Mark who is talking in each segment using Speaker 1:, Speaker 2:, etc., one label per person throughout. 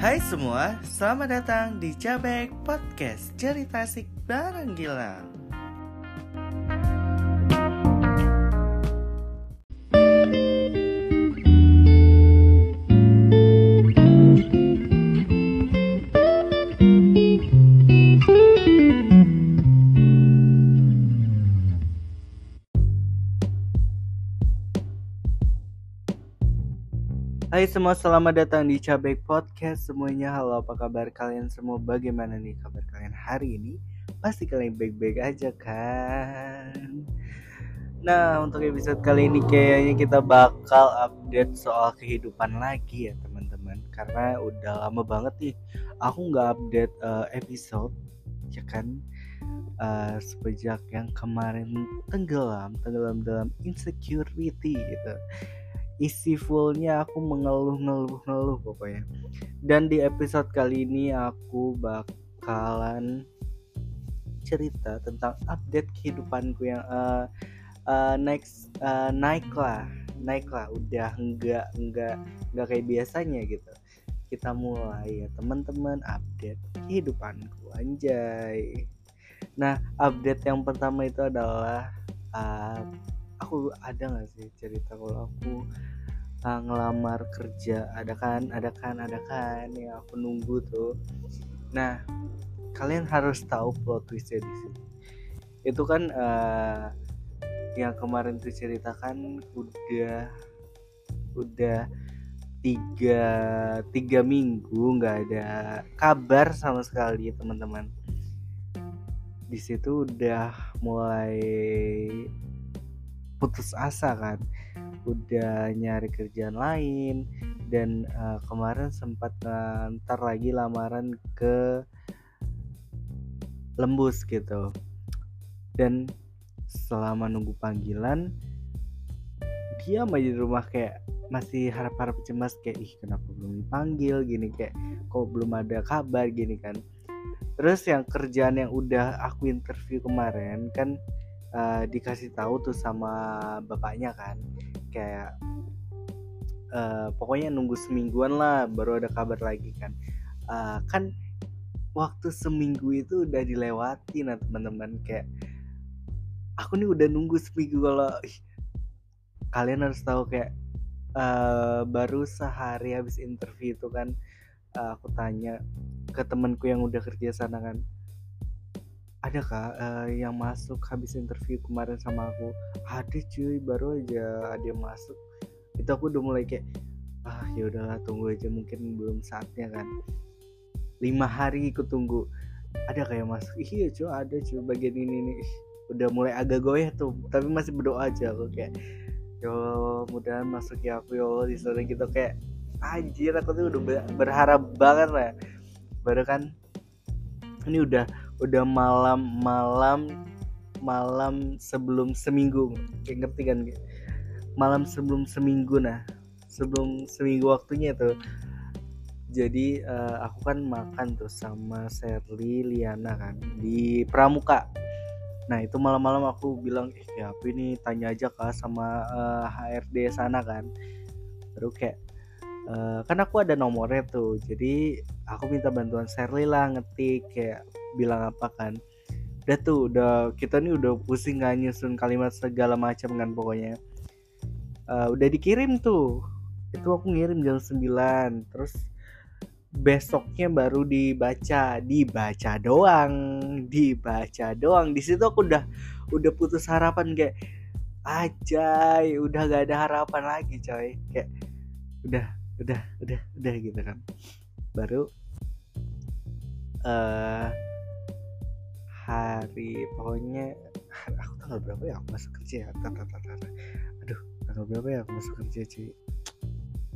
Speaker 1: Hai semua, selamat datang di Cabek Podcast Cerita Asik Bareng Gilang Hai semua, selamat datang di Cabek Podcast semuanya. Halo, apa kabar kalian semua? Bagaimana nih kabar kalian hari ini? Pasti kalian baik-baik aja kan? Nah, untuk episode kali ini kayaknya kita bakal update soal kehidupan lagi ya teman-teman. Karena udah lama banget nih aku nggak update uh, episode, ya kan? Uh, sejak yang kemarin tenggelam, tenggelam dalam insecurity gitu isi fullnya aku mengeluh-ngeluh-ngeluh pokoknya. Dan di episode kali ini aku bakalan cerita tentang update kehidupanku yang uh, uh, next uh, naik lah naik lah udah enggak enggak enggak kayak biasanya gitu. Kita mulai ya teman-teman update kehidupanku anjay. Nah update yang pertama itu adalah uh, aku ada nggak sih cerita kalau aku uh, ngelamar kerja? Ada kan ada kan ada kan yang aku nunggu tuh. Nah kalian harus tahu plot twistnya di sini. Itu kan uh, yang kemarin tuh ceritakan udah udah tiga tiga minggu nggak ada kabar sama sekali teman-teman. Di situ udah mulai putus asa kan. Udah nyari kerjaan lain dan uh, kemarin sempat ntar lagi lamaran ke lembus gitu. Dan selama nunggu panggilan dia aja di rumah kayak masih harap-harap cemas kayak ih kenapa belum dipanggil? Gini kayak kok belum ada kabar? Gini kan. Terus yang kerjaan yang udah aku interview kemarin kan uh, dikasih tahu tuh sama bapaknya kan. Kayak uh, pokoknya nunggu semingguan lah baru ada kabar lagi kan. Uh, kan waktu seminggu itu udah dilewati nah teman-teman. Kayak aku nih udah nunggu seminggu kalau kalian harus tahu kayak uh, baru sehari habis interview itu kan uh, aku tanya ke temanku yang udah kerja sana kan ada kak uh, yang masuk habis interview kemarin sama aku. Ada cuy baru aja yang masuk. Itu aku udah mulai kayak ah ya udahlah tunggu aja mungkin belum saatnya kan. Lima hari ikut tunggu. Ada kayak masuk. Iya cuy ada cuy bagian ini nih udah mulai agak goyah tuh tapi masih berdoa aja aku kayak yo mudahan masuk ya aku yo di sana gitu kayak anjir aku tuh udah berharap banget lah baru kan ini udah udah malam-malam malam sebelum seminggu. Kayak ngerti kan? Malam sebelum seminggu nah. Sebelum seminggu waktunya tuh. Jadi uh, aku kan makan tuh sama Sherly Liana kan di Pramuka. Nah itu malam-malam aku bilang eh ya apa ini? Tanya aja kak sama uh, eh, HRD sana kan. Baru kayak uh, kan aku ada nomornya tuh. Jadi aku minta bantuan Sherly lah ngetik kayak bilang apa kan. Udah tuh udah kita nih udah pusing nggak nyusun kalimat segala macam kan pokoknya. Uh, udah dikirim tuh. Itu aku ngirim jam 9 terus besoknya baru dibaca. Dibaca doang. Dibaca doang. Di situ aku udah udah putus harapan kayak aja udah gak ada harapan lagi coy. Kayak udah udah udah udah gitu kan. Baru uh, hari. Pokoknya aku tanggal berapa ya? Aku masuk kerja ya. Tata tata aduh tanggal berapa ya? Aku masuk kerja cuy.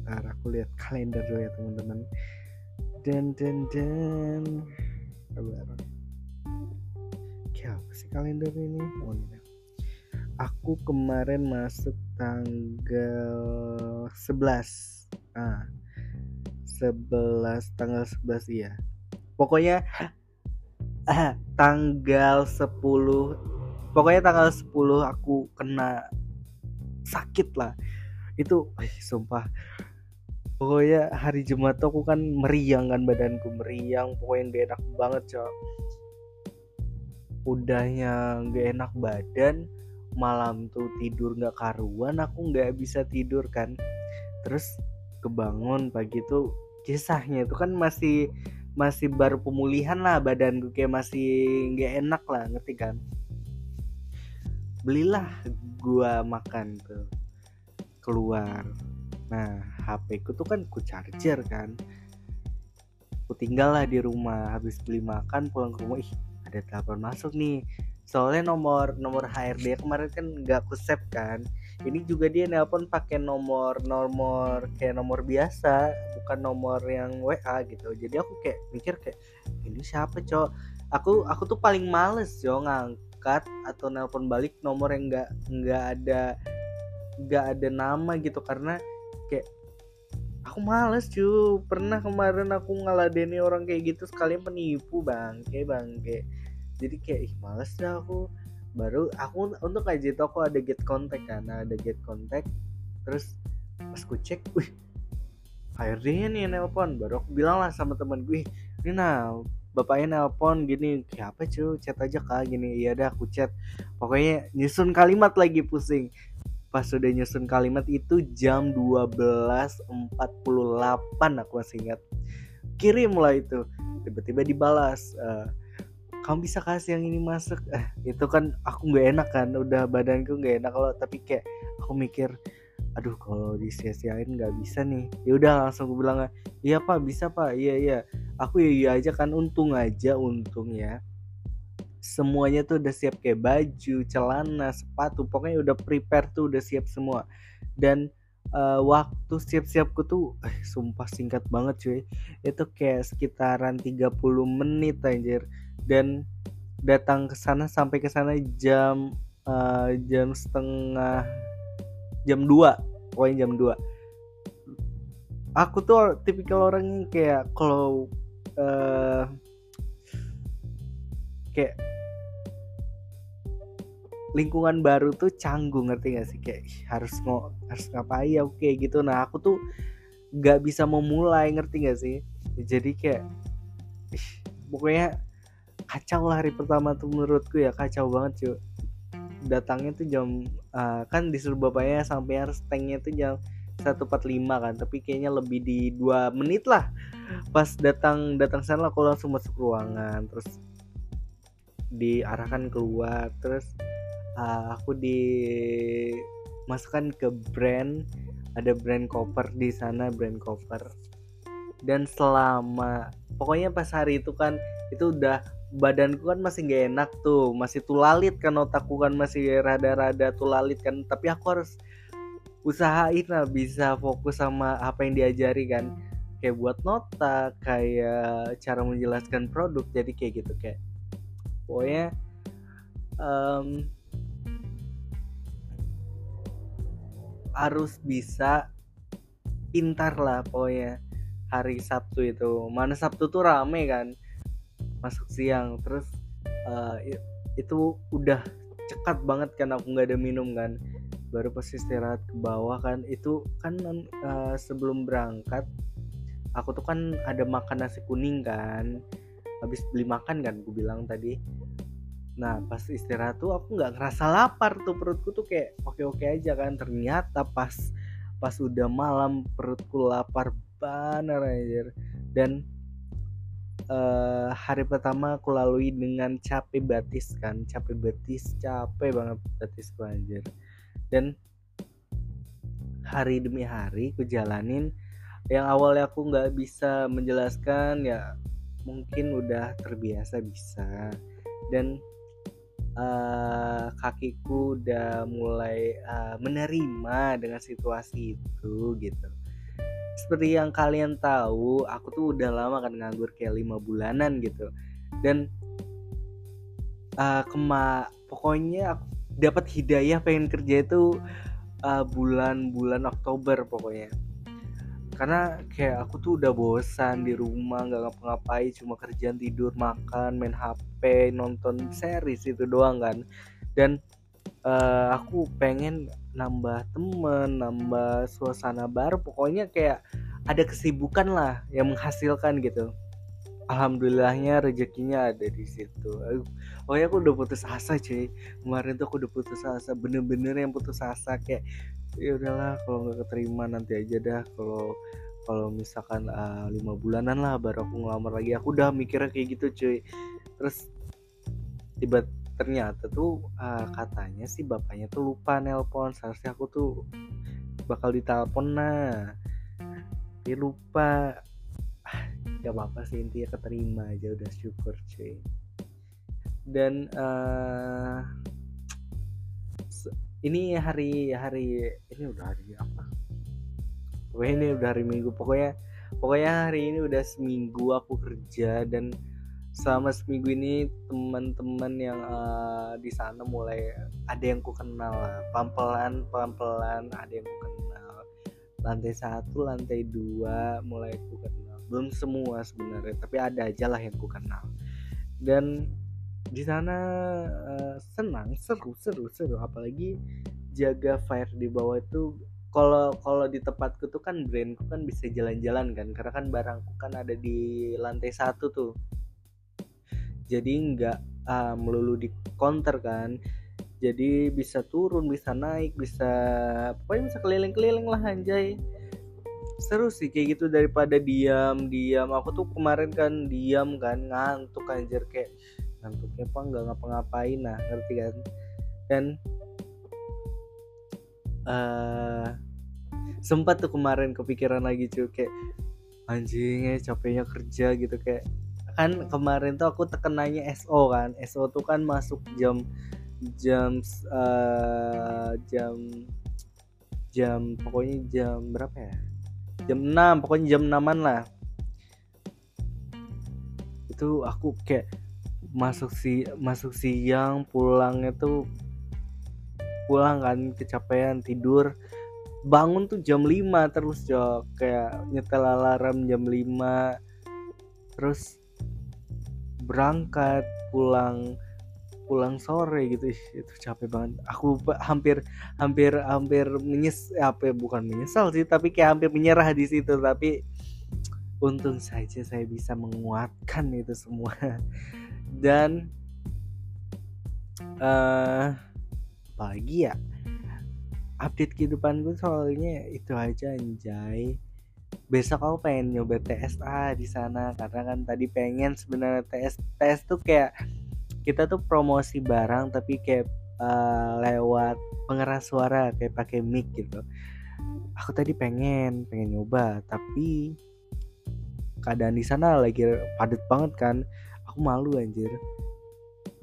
Speaker 1: Ntar aku lihat kalender dulu ya teman-teman. Dan dan dan. Kabar kayak apa sih kalender ini? Oh ini aku kemarin masuk tanggal 11 ah 11 tanggal 11 iya. Pokoknya tanggal 10 pokoknya tanggal 10 aku kena sakit lah. Itu eh, sumpah. Pokoknya hari Jumat aku kan meriang kan badanku meriang pokoknya gak enak banget cok. Udahnya gak enak badan malam tuh tidur nggak karuan aku nggak bisa tidur kan. Terus kebangun pagi tuh kisahnya itu kan masih masih baru pemulihan lah badanku kayak masih nggak enak lah ngerti kan? Belilah gua makan tuh keluar. Nah HP ku tuh kan ku charger kan. Ku tinggal lah di rumah habis beli makan pulang ke rumah. Ih ada telepon masuk nih. Soalnya nomor nomor HRD kemarin kan nggak aku save kan ini juga dia nelpon pakai nomor nomor kayak nomor biasa bukan nomor yang WA gitu. Jadi aku kayak mikir kayak ini siapa cowok? Aku aku tuh paling males yo ngangkat atau nelpon balik nomor yang nggak nggak ada nggak ada nama gitu. Karena kayak aku males cuy pernah kemarin aku ngaladeni orang kayak gitu sekalian penipu bang kayak bang kayak jadi kayak ih males dah aku baru aku untuk aja aku ada get contact kan nah, ada get contact. Terus pas aku cek wih HRD nih nelpon. Baru aku bilang lah sama teman gue ini nah bapaknya nelpon gini kayak apa cuy chat aja kak. Gini iya dah aku chat. Pokoknya nyusun kalimat lagi pusing. Pas udah nyusun kalimat itu jam 12.48 aku masih ingat. Kirim lah itu. Tiba-tiba dibalas uh, kamu bisa kasih yang ini masuk eh, itu kan aku nggak enak kan udah badanku nggak enak kalau tapi kayak aku mikir aduh kalau disia-siain nggak bisa nih ya udah langsung aku bilang iya pak bisa pak iya iya aku ya iya aja kan untung aja untung ya semuanya tuh udah siap kayak baju, celana, sepatu, pokoknya udah prepare tuh udah siap semua. Dan uh, waktu siap-siapku tuh eh, sumpah singkat banget cuy. Itu kayak sekitaran 30 menit anjir. Dan datang ke sana sampai ke sana jam uh, jam setengah jam 2 pokoknya jam 2 aku tuh tipikal orang yang kayak kalau uh, kayak lingkungan baru tuh canggung ngerti gak sih? Kayak harus mau harus ngapain ya? Oke gitu. Nah aku tuh nggak bisa memulai ngerti gak sih? Jadi kayak pokoknya kacau lah hari pertama tuh menurutku ya kacau banget cuy datangnya tuh jam uh, kan disuruh bapaknya sampai harus tanknya tuh jam 145 kan tapi kayaknya lebih di dua menit lah. Pas datang datang sana aku langsung masuk ruangan terus diarahkan keluar terus uh, aku dimasukkan ke brand ada brand cover di sana brand cover dan selama pokoknya pas hari itu kan itu udah badanku kan masih gak enak tuh masih tulalit kan otakku kan masih rada-rada tulalit kan. Tapi aku harus usahain lah bisa fokus sama apa yang diajari kan. Kayak buat nota kayak cara menjelaskan produk jadi kayak gitu kayak pokoknya um, harus bisa pintar lah pokoknya hari Sabtu itu. Mana Sabtu tuh rame kan masuk siang. Terus uh, itu udah cekat banget kan aku nggak ada minum kan. Baru pas istirahat ke bawah kan itu kan uh, sebelum berangkat aku tuh kan ada makan nasi kuning kan. Habis beli makan kan gue bilang tadi. Nah pas istirahat tuh aku nggak ngerasa lapar tuh perutku tuh kayak oke oke aja kan. Ternyata pas pas udah malam perutku lapar banget aja dan uh, hari pertama aku lalui dengan capek batis kan. Capek batis capek banget batisku anjir. Dan hari demi hari aku jalanin. Yang awalnya aku nggak bisa menjelaskan ya mungkin udah terbiasa bisa. Dan uh, kakiku udah mulai uh, menerima dengan situasi itu gitu seperti yang kalian tahu aku tuh udah lama kan nganggur kayak lima bulanan gitu. Dan uh, kema pokoknya aku dapat hidayah pengen kerja itu bulan-bulan uh, Oktober pokoknya. Karena kayak aku tuh udah bosan di rumah nggak ngapa-ngapain cuma kerjaan tidur makan main HP nonton series itu doang kan. Dan uh, aku pengen nambah temen nambah suasana baru pokoknya kayak ada kesibukan lah yang menghasilkan gitu. Alhamdulillahnya rezekinya ada di situ. Oh ya aku udah putus asa cuy. Kemarin tuh aku udah putus asa bener-bener yang putus asa kayak ya udahlah kalau nggak keterima nanti aja dah kalau kalau misalkan uh, lima bulanan lah baru aku ngelamar lagi. Aku udah mikirnya kayak gitu cuy. Terus tiba ternyata tuh uh, katanya sih bapaknya tuh lupa nelpon. Seharusnya aku tuh bakal ditelepon nah. Dia lupa. Gak apa-apa sih intinya keterima aja udah syukur cuy. Dan uh, ini hari hari ini udah hari apa? Pokoknya ini udah hari minggu. Pokoknya pokoknya hari ini udah seminggu aku kerja dan selama seminggu ini teman-teman yang uh, di sana mulai ada yang ku kenal pelan-pelan pelan-pelan ada yang ku kenal. Lantai satu lantai dua mulai ku kenal. Belum semua sebenarnya tapi ada aja lah yang ku kenal. Dan di sana uh, senang seru seru seru. Apalagi jaga fire di bawah itu kalau kalau di tempatku tuh kan brandku kan bisa jalan-jalan kan. Karena kan barangku kan ada di lantai satu tuh jadi nggak uh, melulu di counter kan. Jadi bisa turun bisa naik bisa pokoknya bisa keliling-keliling lah anjay. Seru sih kayak gitu daripada diam diam. Aku tuh kemarin kan diam kan ngantuk anjir. Kayak ngantuknya apa nggak ngapa-ngapain nah ngerti kan? Dan uh, sempat tuh kemarin kepikiran lagi cuy. Kayak anjingnya capeknya kerja gitu. Kayak kan kemarin tuh aku tekenanya SO kan. SO tuh kan masuk jam jam uh, jam jam pokoknya jam berapa ya? Jam 6 pokoknya jam 6an lah. Itu aku kayak masuk si masuk siang pulangnya tuh pulang kan kecapean tidur. Bangun tuh jam 5 terus jok. Kayak nyetel alarm jam 5 terus berangkat pulang pulang sore gitu. Itu capek banget. Aku hampir hampir hampir menyes apa ya, bukan menyesal sih tapi kayak hampir menyerah di situ. Tapi untung saja saya bisa menguatkan itu semua. Dan uh, apalagi ya update kehidupan gue soalnya itu aja anjay besok aku pengen nyoba TSA di sana karena kan tadi pengen sebenarnya TS TS tuh kayak kita tuh promosi barang tapi kayak uh, lewat pengeras suara kayak pakai mic gitu. Aku tadi pengen pengen nyoba tapi keadaan di sana lagi padat banget kan. Aku malu anjir.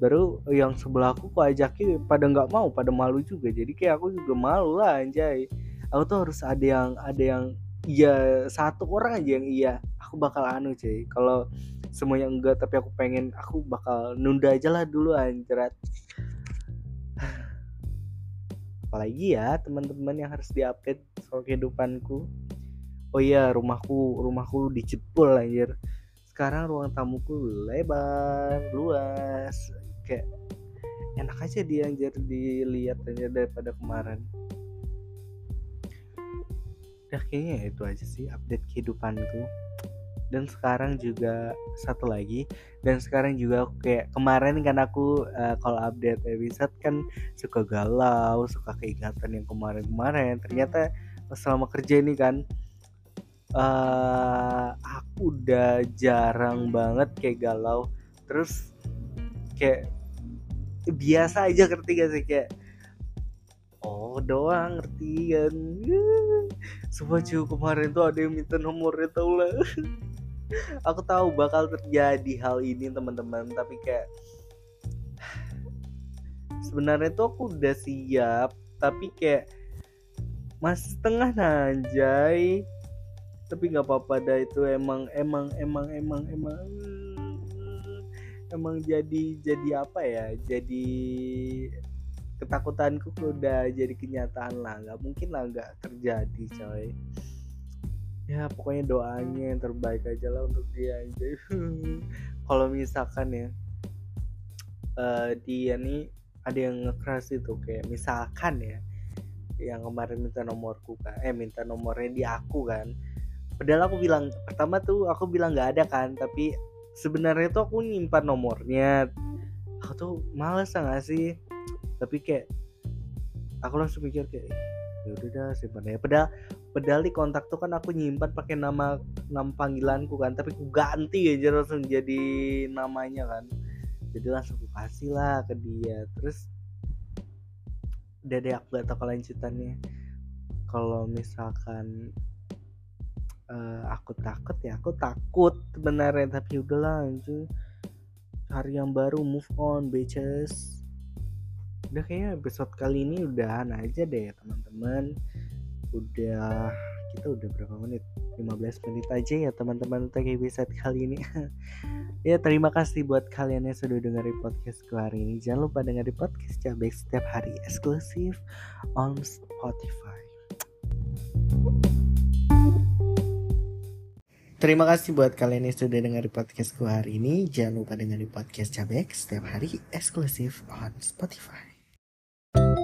Speaker 1: Baru yang sebelah aku ajakin pada nggak mau pada malu juga. Jadi kayak aku juga malu lah anjay. Aku tuh harus ada yang ada yang iya satu orang aja yang iya. Aku bakal anu cuy. Kalau semuanya enggak tapi aku pengen aku bakal nunda aja lah dulu anjrat. Apalagi ya teman-teman yang harus diupdate soal kehidupanku. Oh iya rumahku rumahku dijebol anjir. Sekarang ruang tamuku lebar luas. Kayak enak aja dia anjir dilihat aja daripada kemarin udah kayaknya itu aja sih update kehidupanku. Dan sekarang juga satu lagi dan sekarang juga kayak kemarin kan aku uh, kalau update episode kan suka galau suka keingatan yang kemarin-kemarin. Ternyata selama kerja ini kan uh, aku udah jarang banget kayak galau. Terus kayak biasa aja gak sih? Kayak oh doang ngerti kan semua cukup kemarin tuh ada yang minta nomornya tau lah. Aku tahu bakal terjadi hal ini teman-teman tapi kayak sebenarnya tuh aku udah siap tapi kayak masih setengah nanjay tapi nggak apa-apa dah itu emang emang emang emang emang emang jadi jadi apa ya? Jadi ketakutanku udah jadi kenyataan lah. Nggak mungkin lah nggak terjadi coy. Ya pokoknya doanya yang terbaik aja lah untuk dia aja kalau misalkan ya uh, dia nih ada yang ngekeras itu kayak misalkan ya yang kemarin minta nomorku kan eh minta nomornya di aku kan. Padahal aku bilang pertama tuh aku bilang nggak ada kan tapi sebenarnya tuh aku nyimpan nomornya. Aku tuh males nggak sih tapi kayak aku langsung mikir kayak ya udah dah simpan ya padahal padahal di kontak tuh kan aku nyimpan pakai nama nama panggilanku kan tapi aku ganti aja langsung jadi namanya kan. Jadi langsung aku kasih lah ke dia. Terus deh aku gak tau kelanjutannya. Kalau misalkan uh, aku takut ya aku takut sebenarnya. Tapi udahlah anjing cari yang baru move on bitches udah kayaknya episode kali ini udahan aja deh teman-teman. Udah kita udah berapa menit? 15 menit aja ya teman-teman untuk episode kali ini. Ya terima kasih buat kalian yang sudah dengerin podcastku hari ini. Jangan lupa dengerin podcast Cabek setiap hari eksklusif on Spotify. Terima kasih buat kalian yang sudah dengar podcastku hari ini. Jangan lupa dengerin podcast Cabek setiap hari eksklusif on Spotify. you